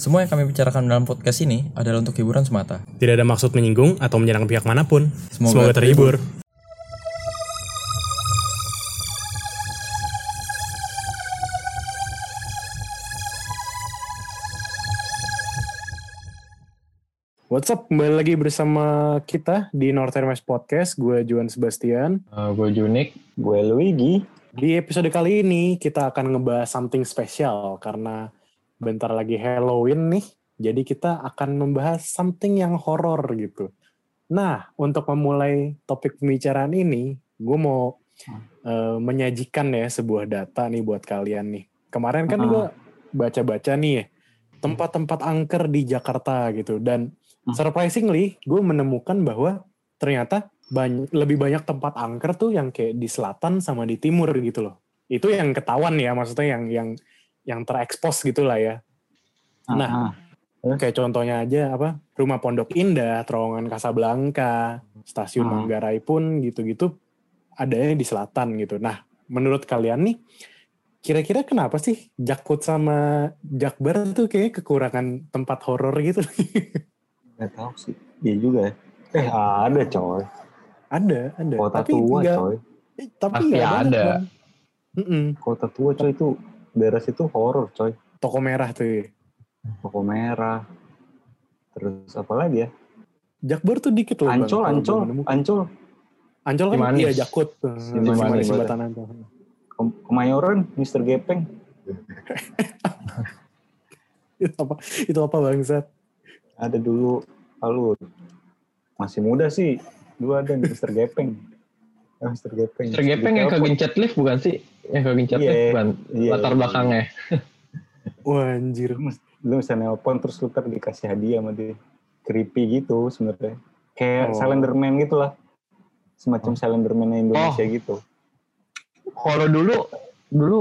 Semua yang kami bicarakan dalam podcast ini adalah untuk hiburan semata. Tidak ada maksud menyinggung atau menyerang pihak mana pun. Semoga Semoga, terhibur. What's up? Kembali lagi bersama kita di Northern West Podcast. Gue Juan Sebastian. Uh, gue Junik. Gue Luigi. Di episode kali ini kita akan ngebahas something special karena bentar lagi Halloween nih. Jadi kita akan membahas something yang horror gitu. Nah, untuk memulai topik pembicaraan ini, gue mau eh, menyajikan ya sebuah data nih buat kalian nih. Kemarin kan Ah. gue baca-baca nih ya, tempat-tempat angker di Jakarta gitu. Dan Hmm. surprisingly, gue menemukan bahwa ternyata banyak, lebih banyak tempat angker tuh yang kayak di selatan sama di timur gitu loh. Itu yang ketahuan ya, maksudnya yang yang yang terekspos gitu lah ya. Nah, Ah, kayak contohnya aja apa rumah Pondok Indah, Terowongan Kasablanka, Stasiun Ah. Manggarai pun gitu-gitu adanya di selatan gitu. Nah, menurut kalian nih, kira-kira kenapa sih Jakut sama Jakbar tuh kayak kekurangan tempat horor gitu? Gak tau sih. Iya juga ya. Eh ada coy. ada, ada. Kota tapi tua nggak- coy. eh, tapi Pasti banyak, ada. Mm-mm. Kota tua coy itu daerah situ horor coy. Toko merah tuh. ya. Toko merah. Terus apa lagi ya? Jakbar tuh dikit loh. Bang, Ancol, kalau Ancol. Ancol. Ancol kan Cimanis. iya Jakut. Cimanis. Jembatan Ancol. Kem- Kemayoran, Mr. Gepeng. itu apa? Itu apa bangsat? Ada dulu. Lalu masih muda sih. Dulu ada Mr. Gepeng. Ah, Mr. Gepeng. Mr. Gepeng yang kegencet lift bukan sih? Yang kegencet Iya, lift bukan? iya, Latar belakangnya. Wah anjir. Lu bisa nelpon terus lu ntar dikasih hadiah sama dia. Creepy gitu sebenarnya. Kayak Oh. Slenderman gitu lah. Semacam Slenderman Indonesia Oh. gitu. Kalau dulu, dulu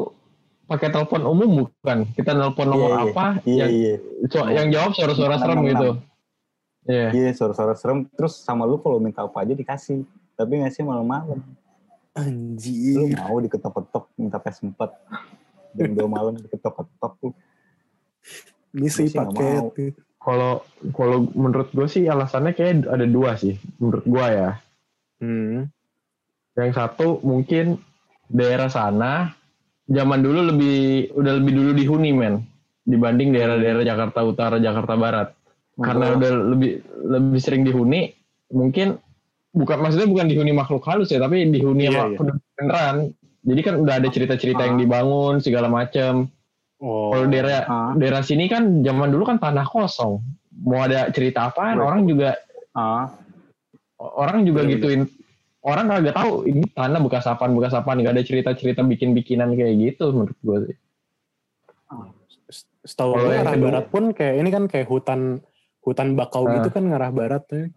pakai telepon umum bukan? Kita nelpon nomor Iya, iya. apa? Iya, yang, iya. so- yang jawab suara-suara serem gitu. Iya. Iya, suara-suara serem. Terus sama lu kalau minta apa aja dikasih. Tapi ngasih malam-malam. Lu Anjir. mau diketok-ketok minta PS4. Jam 2 malam diketok-ketok tuh. Misi sih nggak paket. Kalau kalau menurut gue sih alasannya kayak ada dua sih. Menurut gue ya. Hmm. Yang satu mungkin daerah sana zaman dulu lebih udah lebih dulu dihuni men dibanding daerah-daerah Jakarta Utara, Jakarta Barat. Karena udah lebih lebih sering dihuni, mungkin bukan maksudnya bukan dihuni makhluk halus ya, tapi dihuni Iya, sama iya. penduduk beneran. Jadi kan udah ada cerita-cerita yang Ah. dibangun segala macam. Oh. Kalau daerah Ah, daerah sini kan zaman dulu kan tanah kosong. Mau ada cerita apaan, Betul. orang juga ah, orang juga Bener-bener. gituin orang kagak tahu ini tanah bekas apaan bekas apaan nggak ada cerita-cerita bikin-bikinan kayak gitu menurut gue sih Setahu Kalau gue yang arah kedua- barat pun kayak ini kan kayak hutan hutan bakau Ah. gitu kan ngarah barat tuh.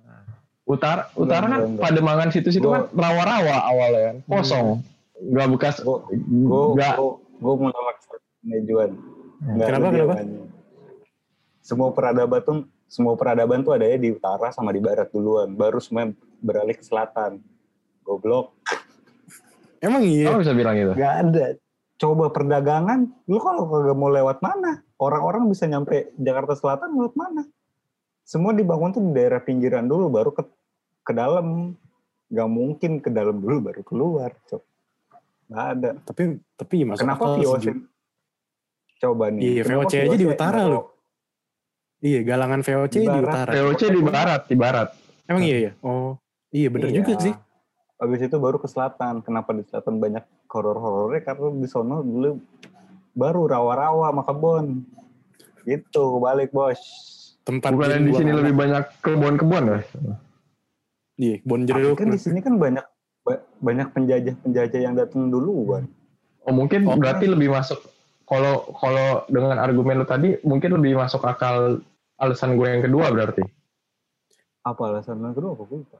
Utara utara kan enggak, enggak. pademangan situ-situ kan rawa-rawa awalnya kan kosong nggak bekas gue gue nggak gue mau nama Juan. Nggak Kenapa, kenapa? Semua peradaban tuh semua peradaban tuh adanya di utara sama di barat duluan, baru semua beralih ke selatan. Goblok. Emang iya. Kamu bisa bilang gitu Gak ada. Coba perdagangan, lu kalau kagak mau lewat mana? Orang-orang bisa nyampe Jakarta Selatan lewat mana? Semua dibangun tuh di daerah pinggiran dulu, baru ke ke dalam. Gak mungkin ke dalam dulu baru keluar. Cok. Gak ada. Tapi tapi masuk Kenapa VOC? Coba nih. Iya, VOC aja di utara nggak loh. Iya, galangan VOC Di di, utara. VOC di barat di barat Emang iya ya? Oh. Iya bener Iya. juga sih. Habis itu baru ke selatan. Kenapa di selatan banyak horor-horornya? Karena di sono dulu baru rawa-rawa sama kebon. Gitu, balik bos. Tempat bukan di sini anak. lebih banyak kebun-kebun ya Iya, Tapi jeruk. kan di sini kan banyak ba- banyak penjajah-penjajah yang datang duluan. oh mungkin Oh. berarti lebih masuk kalau kalau dengan argumen lu tadi mungkin lebih masuk akal alasan gue yang kedua berarti Apa alasan yang kedua? Apa gue lupa.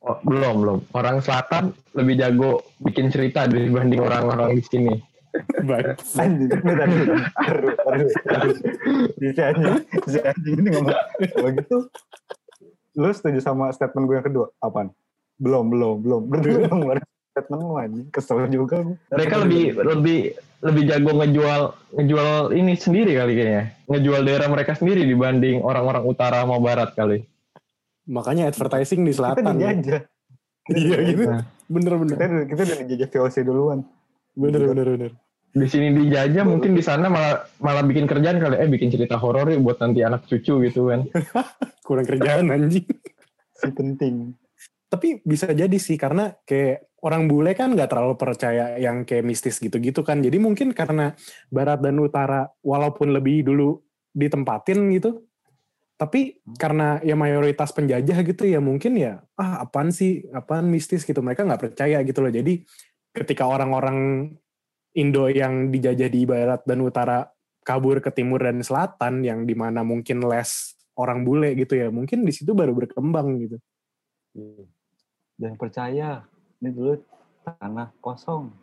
Oh, belum belum orang selatan lebih jago bikin cerita dibanding orang-orang di sini Bang. Anjing, bentar, taruh. Si anjing, si anjing ini ngomong. Kalau gitu, lu setuju sama statement gue yang kedua? Apaan? Belum, belum, belum. Belum, belum. statement lu anjing. Kesel juga gue. Mereka lebih lebih lebih jago ngejual ngejual ini sendiri kali kayaknya. Ngejual daerah mereka sendiri dibanding orang-orang utara sama barat kali. Makanya advertising di kita selatan. dijajah. Iya gitu. Bener-bener. Kita udah- kita udah dijajah VOC duluan. Bener-bener. bener. Di sini dijajah mungkin di sana malah malah bikin kerjaan kali eh bikin cerita horor yuk buat nanti anak cucu gitu kan. Kurang kerjaan anjing. Si penting. Tapi bisa jadi sih karena kayak orang bule kan nggak terlalu percaya yang kayak mistis gitu-gitu kan. Jadi mungkin karena barat dan utara walaupun lebih dulu ditempatin gitu, tapi karena ya mayoritas penjajah gitu ya mungkin ya ah apaan sih apaan mistis gitu mereka nggak percaya gitu loh. Jadi ketika orang-orang Indo yang dijajah di barat dan utara kabur ke timur dan selatan yang di mana mungkin less orang bule gitu ya mungkin di situ baru berkembang gitu. Iya. Jangan percaya. Ini dulu tanah kosong.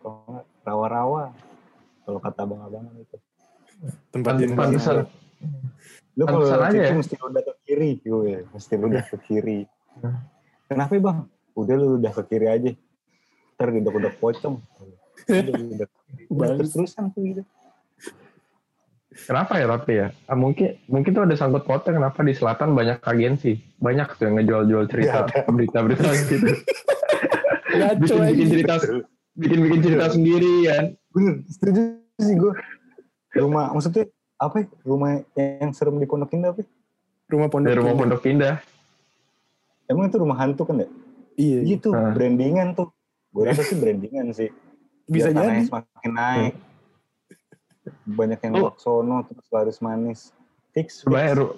Rawa-rawa. Kalau kata abang-abang itu. tempat yang Pantesan Lu kalau aja cuci ya. mesti udah ke kiri. Gue, mesti lu udah ke kiri. Kenapa bang? Udah lu udah ke kiri aja. Ntar udah pocong. Udah, kiri. Udah Bagus. terus-terusan tuh gitu. Kenapa ya tapi ya? Ah, mungkin mungkin tuh ada sangkut pautnya kenapa di selatan banyak agensi, banyak tuh yang ngejual-jual cerita, berita-berita gitu. Ngaco bikin bikin aja. cerita, bikin bikin cerita sendiri kan. Bener, setuju sih gue. Rumah, maksudnya apa ya? Rumah yang serem di Pondok Indah apa? ya? rumah pondok Dari rumah Indah. pondok pindah. Emang itu rumah hantu kan ya? iya iya. Gitu, Ah. brandingan tuh. Gue rasa sih brandingan sih. Bisa Biar tanahnya jadi semakin naik. Banyak yang oh. sono terus laris manis. Fix, Coba ya, fix. Ru-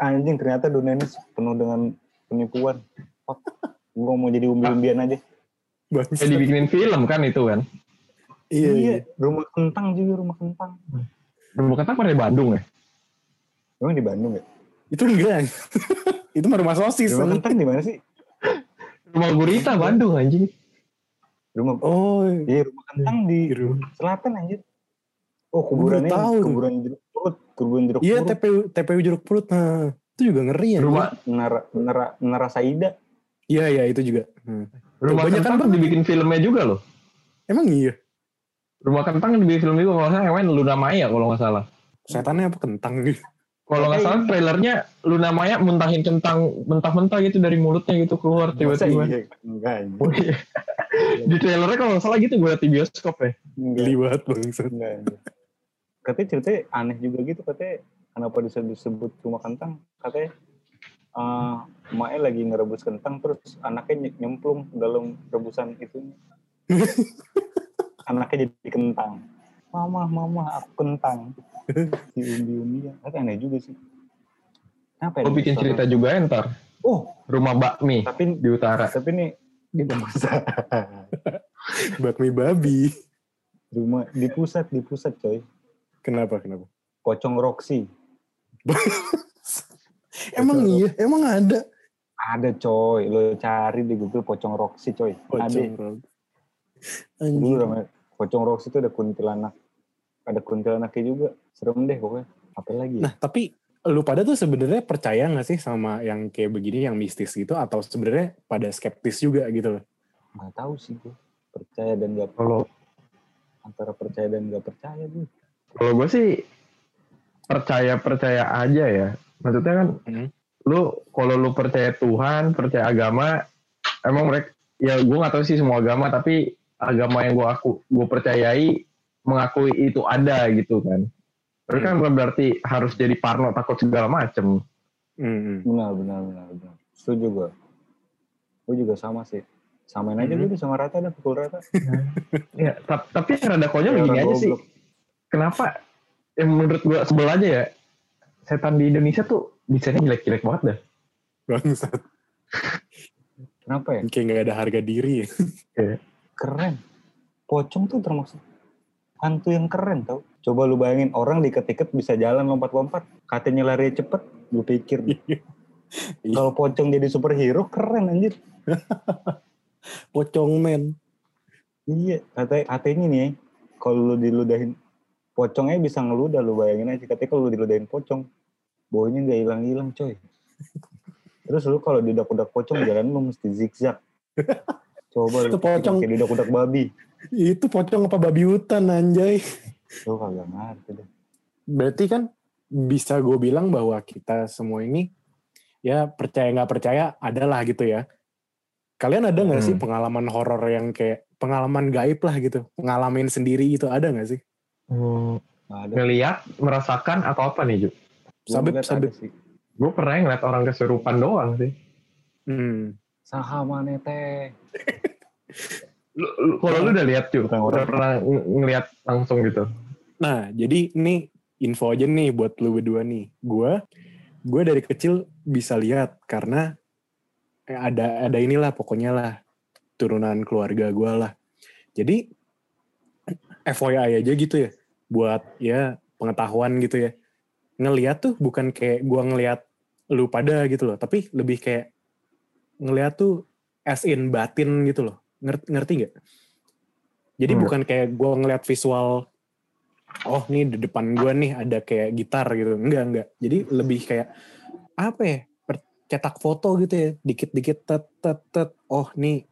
Anjing ternyata dunia ini penuh dengan penipuan. Gue mau jadi umbi-umbian aja. Bangsa. kayak dibikinin film kan itu kan. iya iya Rumah kentang juga, rumah kentang. Rumah kata pada di Bandung ya. Emang di Bandung ya? itu enggak itu mah rumah sosis Rumah kentang di mana sih? Rumah gurita Bandung anjing. Rumah oh Iya, rumah kentang di rumah selatan anjir. Oh, kuburan ini, tahu kuburan jeruk purut, kuburan jeruk iya purut. TPU TPU jeruk purut nah itu juga ngeri ya Rumah Menara, menara, menara Saida. iya iya itu juga Hmm. rumah Banyak kan kentang banget. dibikin filmnya juga loh. emang iya Rumah kentang dibikin film juga kalau yang main Luna Maya kalau nggak salah. setannya apa kentang gitu Kalau nggak salah trailernya Luna Maya muntahin kentang mentah-mentah gitu dari mulutnya gitu keluar tiba-tiba. iya? Enggak, anjir. Oh iya. Di trailernya kalau salah gitu gue liat di bioskop ya. geli banget bangsat. Katanya ceritanya aneh juga gitu, katanya kenapa disebut, disebut rumah kentang, katanya eh emaknya lagi ngerebus kentang terus anaknya ny- nyemplung dalam rebusan itu anaknya jadi kentang. Mama mama aku kentang. Di umbi umbi tapi aneh juga sih. Kenapa ya Gue bikin cerita juga ya ntar. oh. Rumah bakmi tapi di utara. tapi nih di pusat bakmi babi. Rumah di pusat di pusat coy. Kenapa kenapa? Pocong Roxy. Emang iya? Emang ada? Ada coy. Lo cari di Google pocong Roxy coy. Ada. Pocong Rob. dulu anjing. namanya pocong Roxy itu ada kuntilanak. Ada kuntilanaknya juga. Serem deh pokoknya. Apa lagi ya? Nah, tapi lu pada tuh sebenarnya percaya nggak sih sama yang kayak begini yang mistis gitu atau sebenarnya pada skeptis juga gitu loh? nggak tahu sih gue percaya dan nggak Kalau antara percaya dan nggak percaya gue kalau gue sih percaya percaya aja ya. Maksudnya kan Hmm. lu kalau lu percaya Tuhan, percaya agama, emang mereka ya gue nggak tahu sih semua agama tapi agama yang gue aku gue percayai mengakui itu ada gitu kan. Tapi kan bukan berarti harus jadi parno takut segala macem. Hmm. benar benar benar benar setuju gue gue juga sama sih samain aja Mhm. gue sama rata dah pukul rata Ya, ta- tapi yang rada konyol begini orang aja sih. Kenapa? Yang menurut gue sebel aja ya. Setan di Indonesia tuh desainnya jelek-jelek banget dah. Bangsat. kenapa ya Kayak nggak ada harga diri ya. keren pocong tuh termasuk hantu yang keren tau. Coba lu bayangin orang diket-iket bisa jalan lompat-lompat. Katanya lari cepet gue pikir. Iya. kalau pocong jadi superhero keren anjir. Pocong men. iya katanya katanya nih kalau lu diludahin pocongnya bisa ngeludah lu bayangin aja. Katanya kalau lu diludahin pocong baunya nggak hilang-hilang coy. Terus lu kalau didak-udak pocong jalan lu mesti zigzag Coba Itu pocong. kayak didak-udak babi. Itu pocong apa babi hutan anjay. Lu kagak ngerti deh. Berarti kan bisa gue bilang bahwa kita semua ini ya percaya nggak percaya adalah gitu ya. Kalian ada nggak sih Hmm. pengalaman horor yang kayak pengalaman gaib lah gitu, pengalamin sendiri itu ada nggak sih? Hmm, ada. ngeliat, merasakan atau apa nih Ju? Ada sih. Gue pernah ngeliat orang kesurupan doang sih. Hmm. Saha mana teh? Lu, lu- kalau lu udah lihat Ju, Bukan udah orang. pernah ng- ngeliat langsung gitu. Nah, jadi ini info aja nih buat lu berdua nih. Gue, gue dari kecil bisa lihat karena eh, ada ada inilah pokoknya lah turunan keluarga gue lah. Jadi FYI aja gitu ya, buat ya pengetahuan gitu ya. Ngeliat tuh bukan kayak gue ngeliat lu pada gitu loh, tapi lebih kayak ngeliat tuh as in batin gitu loh. Ngerti, ngerti nggak? Jadi Hmm. bukan kayak gue ngeliat visual oh nih di depan gue nih ada kayak gitar gitu enggak enggak jadi lebih kayak apa ya cetak foto gitu ya dikit-dikit tet tet tet oh nih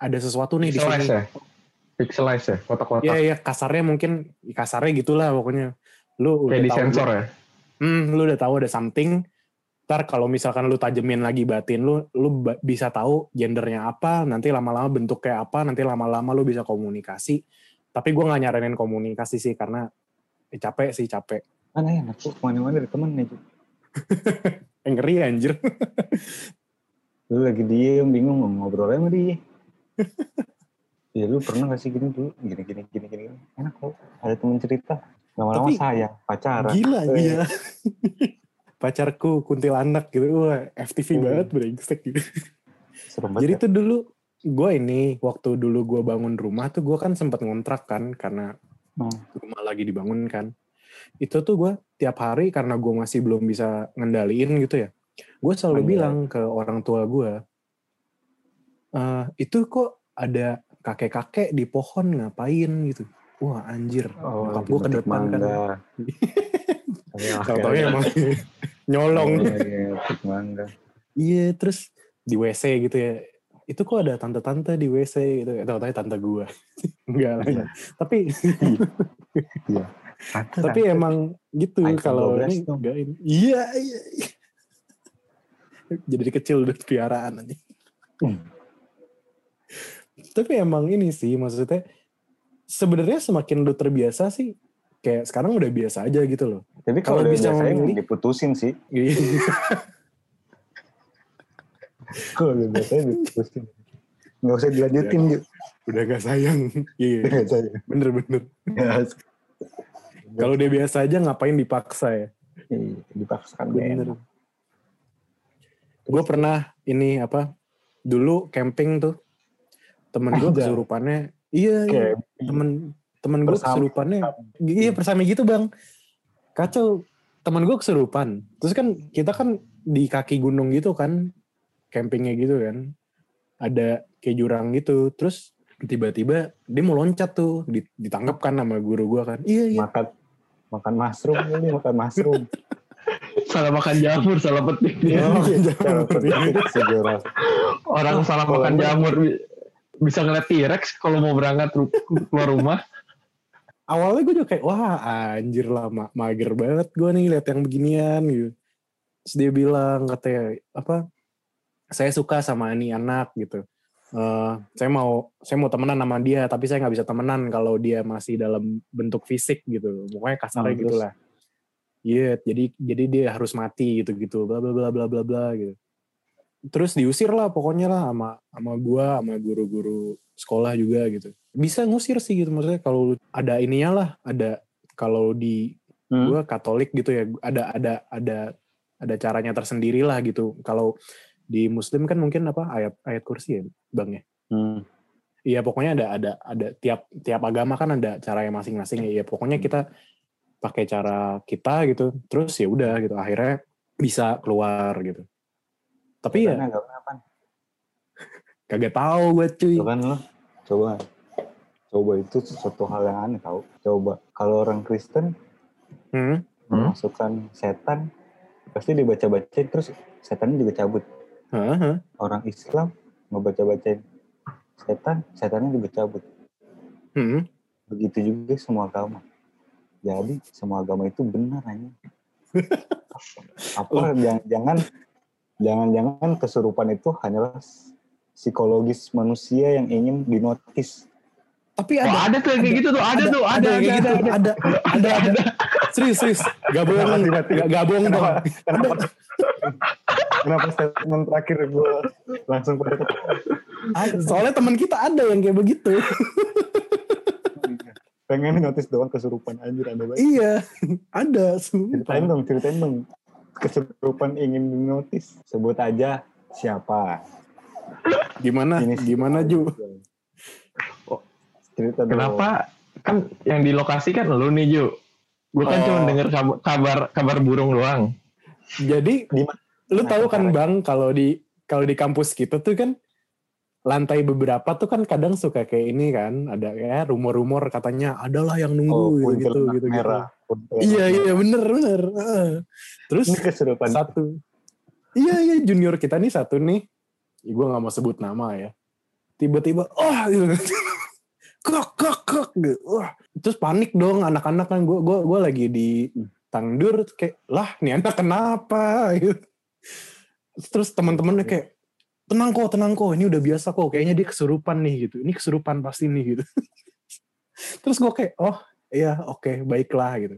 ada sesuatu nih di Pixelize sini ya? Pixelize ya? Kotak-kotak. ya ya kasarnya mungkin kasarnya gitulah pokoknya lu udah Kayak di tahu sensor ya? hmm, lu udah tahu ada something ntar kalau misalkan lu tajemin lagi batin lu lu bisa tahu gendernya apa nanti lama-lama bentuk kayak apa nanti lama-lama lu bisa komunikasi. Tapi gue nggak nyaranin komunikasi sih karena eh, capek sih capek. Mana enak tuh ke mana-mana dari temen nih. Eh, ngeri anjir. Lu lagi diem bingung mau ngobrol sama dia. ya lu pernah gak sih gini dulu? Gini gini gini gini enak kok ada temen cerita. Lama-lama sayang pacaran. gila Eh, iya pacarku kuntilanak gitu wah FTV Hmm. banget brengsek gitu serem jadi banget tuh dulu gue ini waktu dulu gue bangun rumah tuh gue kan sempat ngontrak kan karena Hmm. rumah lagi dibangun kan itu tuh gue tiap hari karena gue masih belum bisa ngendaliin gitu ya gue selalu Anjay. bilang ke orang tua gue "Eh, itu kok ada kakek-kakek di pohon ngapain gitu wah anjir oh gua ke depan kan. Iya, tau emang nyolong Oh, iya, metik mangga Iya, terus di WC gitu ya. Itu kok ada tante-tante di WC gitu. Tahu tahu tante gua. Enggak lah. Iya. Tapi Tante, tapi tante. emang gitu kalau 12 ini enggak ini. Iya, iya. iya. Jadi kecil udah piaraan aja. Hmm. Tapi emang ini sih maksudnya sebenarnya semakin lu terbiasa sih kayak sekarang udah biasa aja gitu loh. tapi kalau bisa biasa memilih- diputusin sih Iya. kalau dia biasa diputusin nggak usah dilanjutin Iya. gitu udah gak sayang. Iya, bener-bener. Kalau dia biasa aja ngapain dipaksa ya? dipaksakan Bener. Gue pernah ini apa? Dulu camping tuh. Temen gue kesurupannya. Iya, iya. Temen temen gue kesurupannya. Iya persami gitu bang. Kacau. Temen gue kesurupan. Terus kan kita kan di kaki gunung gitu kan. Campingnya gitu kan. Ada kayak jurang gitu. Terus tiba-tiba dia mau loncat tuh. Di- Ditangkap kan sama guru gue kan. Iya, iya. makan makan mushroom ini makan mushroom Salah makan jamur, salah petik. Iya, Cara jangan. petik sejarah Orang salah makan jamur bi- bisa ngeliat T-Rex kalau mau berangkat keluar rumah. Awalnya gue juga kayak wah anjir lah ma- mager banget gue nih lihat yang beginian gitu. Terus dia bilang katanya apa saya suka sama ini anak gitu. Eh, saya mau saya mau temenan sama dia tapi saya nggak bisa temenan kalau dia masih dalam bentuk fisik gitu. Pokoknya kasarnya Hmm, terus? gitulah. Iya jadi jadi dia harus mati gitu gitu bla bla bla bla bla bla gitu terus diusir lah pokoknya lah sama sama gua sama guru-guru sekolah juga gitu bisa ngusir sih gitu maksudnya kalau ada ininya lah ada kalau di Hmm. gua Katolik gitu ya ada ada ada ada caranya tersendiri lah gitu kalau di Muslim kan mungkin apa ayat ayat kursi ya bang ya Hmm. Iya pokoknya ada ada ada tiap tiap agama kan ada cara yang masing-masing ya. Ya, pokoknya kita pakai cara kita gitu. Terus ya udah gitu akhirnya bisa keluar gitu. Tapi ya Karena agak apa kagak tahu gue cuy. Tuh kan lo coba coba itu sesuatu hal yang aneh tau coba kalau orang Kristen Hmm. Memasukkan setan pasti dibaca-bacain terus setannya juga cabut Heeh. orang Islam ngebaca-bacain setan, setannya juga cabut. Hmm. Begitu juga semua agama. Jadi semua agama itu benar hanya. Apa jangan-jangan jangan-jangan kesurupan itu hanyalah psikologis manusia yang ingin dinotis. Tapi ada ada tuh yang kayak gitu tuh, ada, tuh, ada, ada, gitu. ada. ada, ada, ada. Serius, serius. Gak bohong, gak, gak bohong Kenapa? dong. Kenapa? Kenapa statement terakhir gue langsung pada. Soalnya teman kita ada yang kayak begitu. pengen notis doang kesurupan anjir ada banget. iya, ada. Ceritain Sumpah. dong, ceritain dong. Kesurupan ingin dinotis. Sebut aja siapa. Gimana? Ini. Gimana Ju? Cerita dong. Kenapa? Kan yang di lokasi kan lu nih, Ju. Gue kan Oh. cuma denger kabar, kabar kabar burung doang. Jadi Di mana? lu tahu kan bang kalau di kalau di kampus kita tuh kan lantai beberapa tuh kan kadang suka kayak ini kan ada ya rumor-rumor katanya adalah yang Oh, nunggu gitu gitu gitu, merah. Kuntilanak Iya iya bener bener. Terus kesurupan. satu iya iya junior kita nih satu nih gue nggak mau sebut nama ya tiba-tiba oh gitu kok kok kok gitu. wah terus panik dong anak-anak kan gue gue gue lagi di tangdur kayak lah nih anak kenapa gitu. terus teman-temannya kayak tenang kok tenang kok. Ini udah biasa kok. Kayaknya dia kesurupan nih gitu. Ini kesurupan pasti nih gitu. Terus gue kayak oh iya oke baiklah gitu.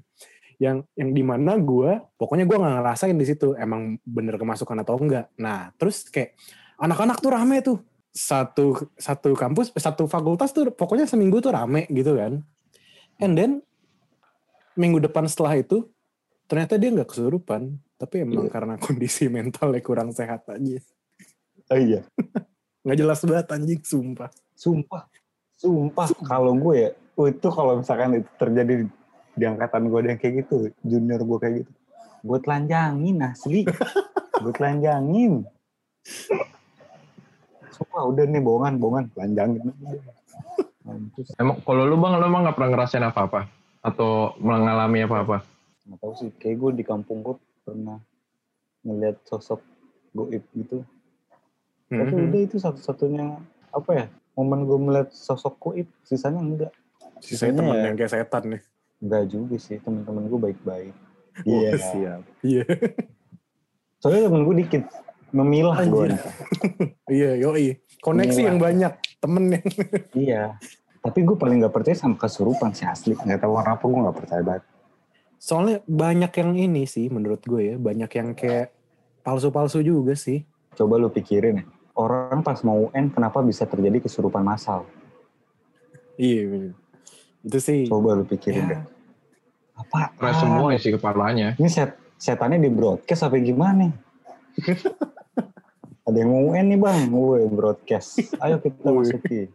Yang yang di mana gue pokoknya gue nggak ngerasain di situ emang bener kemasukan atau enggak. Nah terus kayak anak-anak tuh rame tuh. Satu satu kampus satu fakultas tuh pokoknya seminggu tuh rame gitu kan. And then minggu depan setelah itu ternyata dia nggak kesurupan. Tapi emang Iya. karena kondisi mentalnya kurang sehat aja Oh iya. nggak jelas banget anjing sumpah Sumpah. Sumpah. Kalau gue ya, oh, itu kalau misalkan itu terjadi di angkatan gue ada yang kayak gitu, junior gue kayak gitu. Gue telanjangin asli. gue telanjangin. Sumpah udah nih bohongan, bohongan. Telanjangin. Emang kalau lu bang, lu emang nggak pernah ngerasain apa-apa atau mengalami apa-apa? Nggak tahu sih, kayak gue di kampung gue pernah ngeliat sosok goib gitu. Tapi Mhm. udah itu satu-satunya apa ya momen gue melihat sosok goib, sisanya enggak. sisanya Sisanya temen ya. yang kayak setan nih Enggak juga sih, teman-teman gue baik-baik. Iya siap iya Soalnya temen gue dikit, memilah gue. Iya yoi koneksi Gila. yang banyak temen yang Iya. Tapi gue paling gak percaya sama kesurupan sih asli. Gak tahu kenapa gue gak percaya banget. Soalnya banyak yang ini sih menurut gue ya, banyak yang kayak palsu-palsu juga sih. Coba lu pikirin ya. Orang pas mau UN kenapa bisa terjadi kesurupan massal? Iya, bener. itu sih. Coba lu pikirin Ya. deh. Apa? Stres semua isi kepalanya. Ini set, setannya di broadcast apa gimana? Ada yang mau UN nih bang, gue broadcast. Ayo kita masuki.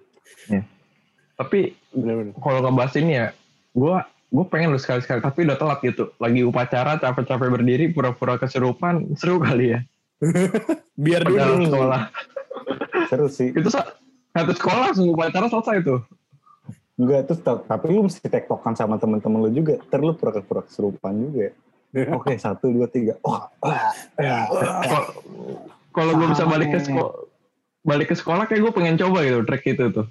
Tapi Bener-bener. kalau ngebahas ini ya, gue gue pengen lu sekali-sekali, tapi udah telat gitu. Lagi upacara, capek-capek berdiri, pura-pura keserupan, seru kali ya. Biar Padahal dulu. sekolah. Seru sih. Itu sa- satu sekolah langsung upacara selesai tuh. Enggak, terus ta- tapi lu mesti tektokan sama temen-temen lu juga. Ntar lu pura-pura kesurupan juga. Oke, satu, dua, tiga. Oh, ah, ah. Kalau- Kalau gue bisa balik ke sekolah, balik ke sekolah kayak gue pengen coba gitu track itu tuh.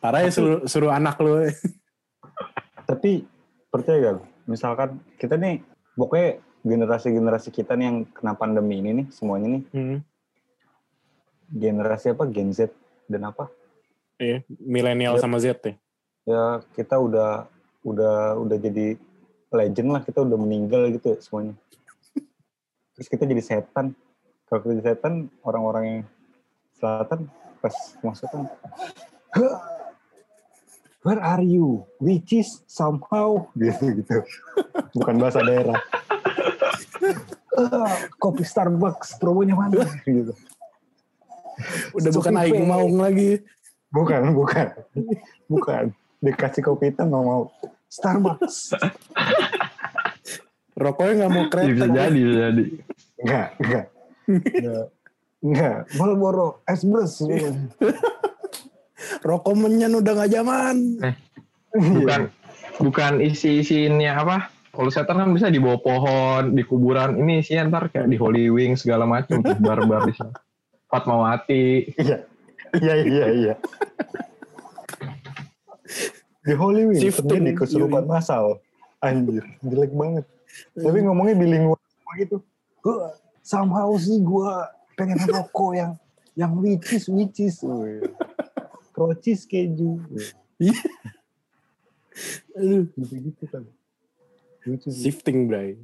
Parah ya suruh, suruh anak lu. Tapi percaya gak? lu? Misalkan kita nih, pokoknya generasi-generasi kita nih yang kena pandemi ini nih, semuanya nih, Hmm. Generasi apa? Gen Z dan apa? Iya, milenial sama Z ya. Ya kita udah udah udah jadi legend lah, kita udah meninggal gitu ya semuanya. Terus kita jadi setan. Kalau kita jadi setan, orang-orang yang selatan pas masukkan, "Huh, where are you? Which is somehow gitu gitu. Bukan bahasa daerah. "Ah, kopi Starbucks promonya mana gitu. Udah bukan aing maung lagi. Bukan, bukan. Bukan. Dikasih kopi hitam nggak mau. Starbucks. Rokoknya nggak mau kereta. bisa jadi, bisa jadi. Enggak, enggak. Enggak. Enggak. Marlboro, Esbres. Rokok menyan udah nggak zaman. Bukan bukan isi-isinya apa? Kalau setan kan bisa di bawah pohon, di kuburan. Ini isinya ntar kayak di Holy Wing segala macam, barbar di sana. Fatmawati. Iya. Iya iya iya. Di Holy Wing Shifting, terjadi kesurupan yoi. massal. Anjir, jelek banget. Tapi ngomongnya bilingual semua gitu. Gue somehow sih gue pengen rokok yang yang which is Krocis keju. Aduh, Gitu-gitu kan. Shifting, Bray.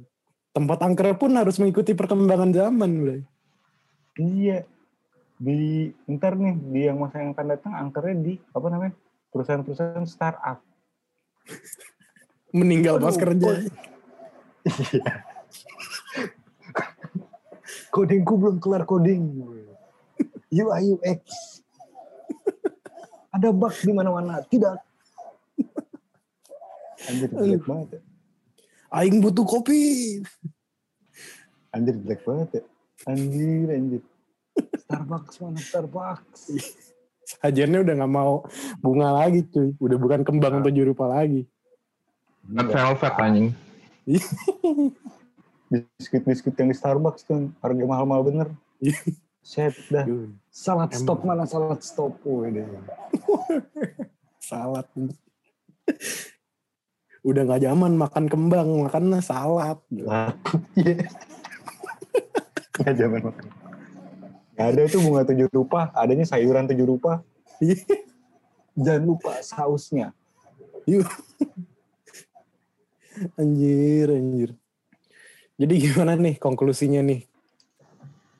Tempat angker pun harus mengikuti perkembangan zaman, Bray. Iya. Di ntar nih di yang masa yang akan datang angkernya di apa namanya perusahaan-perusahaan startup. Meninggal pas kerja. Iya. Kodingku belum kelar coding. UI UX. Ada bug di mana-mana. Tidak. Anjir jelek banget ya. Aing butuh kopi. Anjir jelek banget ya. Anjir anjir. Starbucks mana Starbucks. Sajiannya udah nggak mau bunga lagi, cuy. Udah bukan kembang tujuh rupa lagi. Red velvet anjing. Biskuit-biskuit yang di Starbucks tuh harga mahal-mahal bener. Set dah. Salad Emang. stop mana salad stop. Deh. salad. Udah nggak zaman makan kembang, makannya salad. Lah, Iya. Nggak zaman makan. Ada tuh bunga tujuh rupa, adanya sayuran tujuh rupa. Jangan lupa sausnya. Yuk. anjir, anjir. Jadi gimana nih konklusinya nih?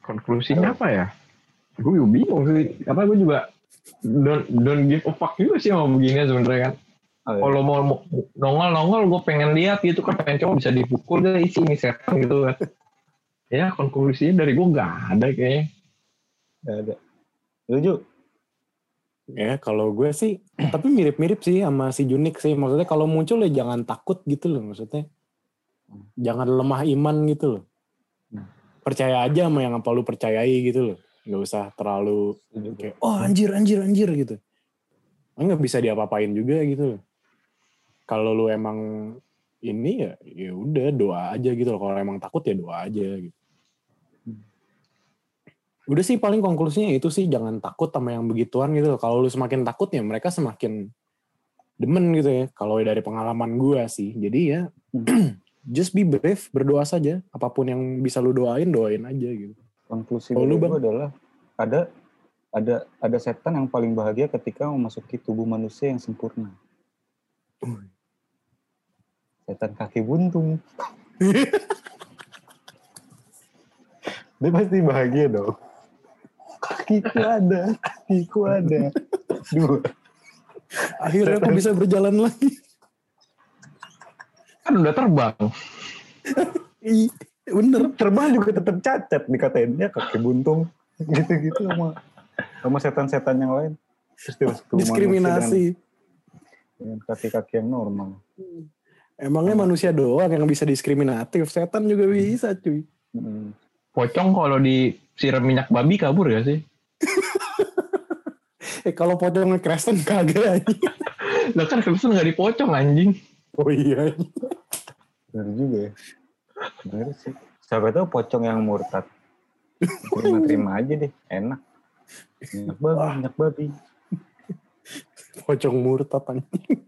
Konklusinya apa ya? Gue juga bingung sih. Apa gue juga don't, don't give a fuck juga sih sama begini sebenarnya kan. Oh, iya. Kalau mau mau nongol-nongol gue pengen lihat gitu kan pengen coba bisa dipukul deh isi ini setan gitu kan. Ya konklusinya dari gue gak ada kayaknya. Nggak ada. Lucu. Ya kalau gue sih, tapi mirip-mirip sih sama si Junik sih. Maksudnya kalau muncul ya jangan takut gitu loh maksudnya. Jangan lemah iman gitu loh. Hmm. Percaya aja sama yang apa lu percayai gitu loh. Nggak usah terlalu kayak, oh anjir, anjir, anjir gitu. Nggak bisa diapa-apain juga gitu loh. Kalau lu emang ini ya ya udah doa aja gitu loh. Kalau emang takut ya doa aja gitu. Udah sih paling konklusinya itu sih jangan takut sama yang begituan gitu. Kalau lu semakin takut ya mereka semakin demen gitu ya. Kalau dari pengalaman gua sih. Jadi ya just be brave, berdoa saja. Apa pun yang bisa lu doain, doain aja gitu. Konklusi lu, Bang? adalah ada ada ada setan yang paling bahagia ketika memasuki tubuh manusia yang sempurna. Setan kaki buntung. Dia pasti bahagia dong. Kakiku ada, kakiku ada. Dua. Akhirnya aku bisa berjalan lagi. Kan udah terbang. Bener. Terbang juga tetap cacat dikatain dia kaki buntung. Gitu-gitu sama sama setan-setan yang lain. Terus Diskriminasi. dengan- kaki-kaki yang normal. Emangnya manusia doang yang bisa diskriminatif. Setan juga bisa cuy. Hmm. Pocong kalau disiram minyak babi kabur gak sih? Eh kalau pocongnya Kristen kagak anjing. Lah kan Kristen gak dipocong anjing. Oh iya. Bener juga ya. Bener sih. Siapa tahu pocong yang murtad. Terima-terima aja deh. Enak. Minyak babi, minyak babi. Pocong murtad anjing.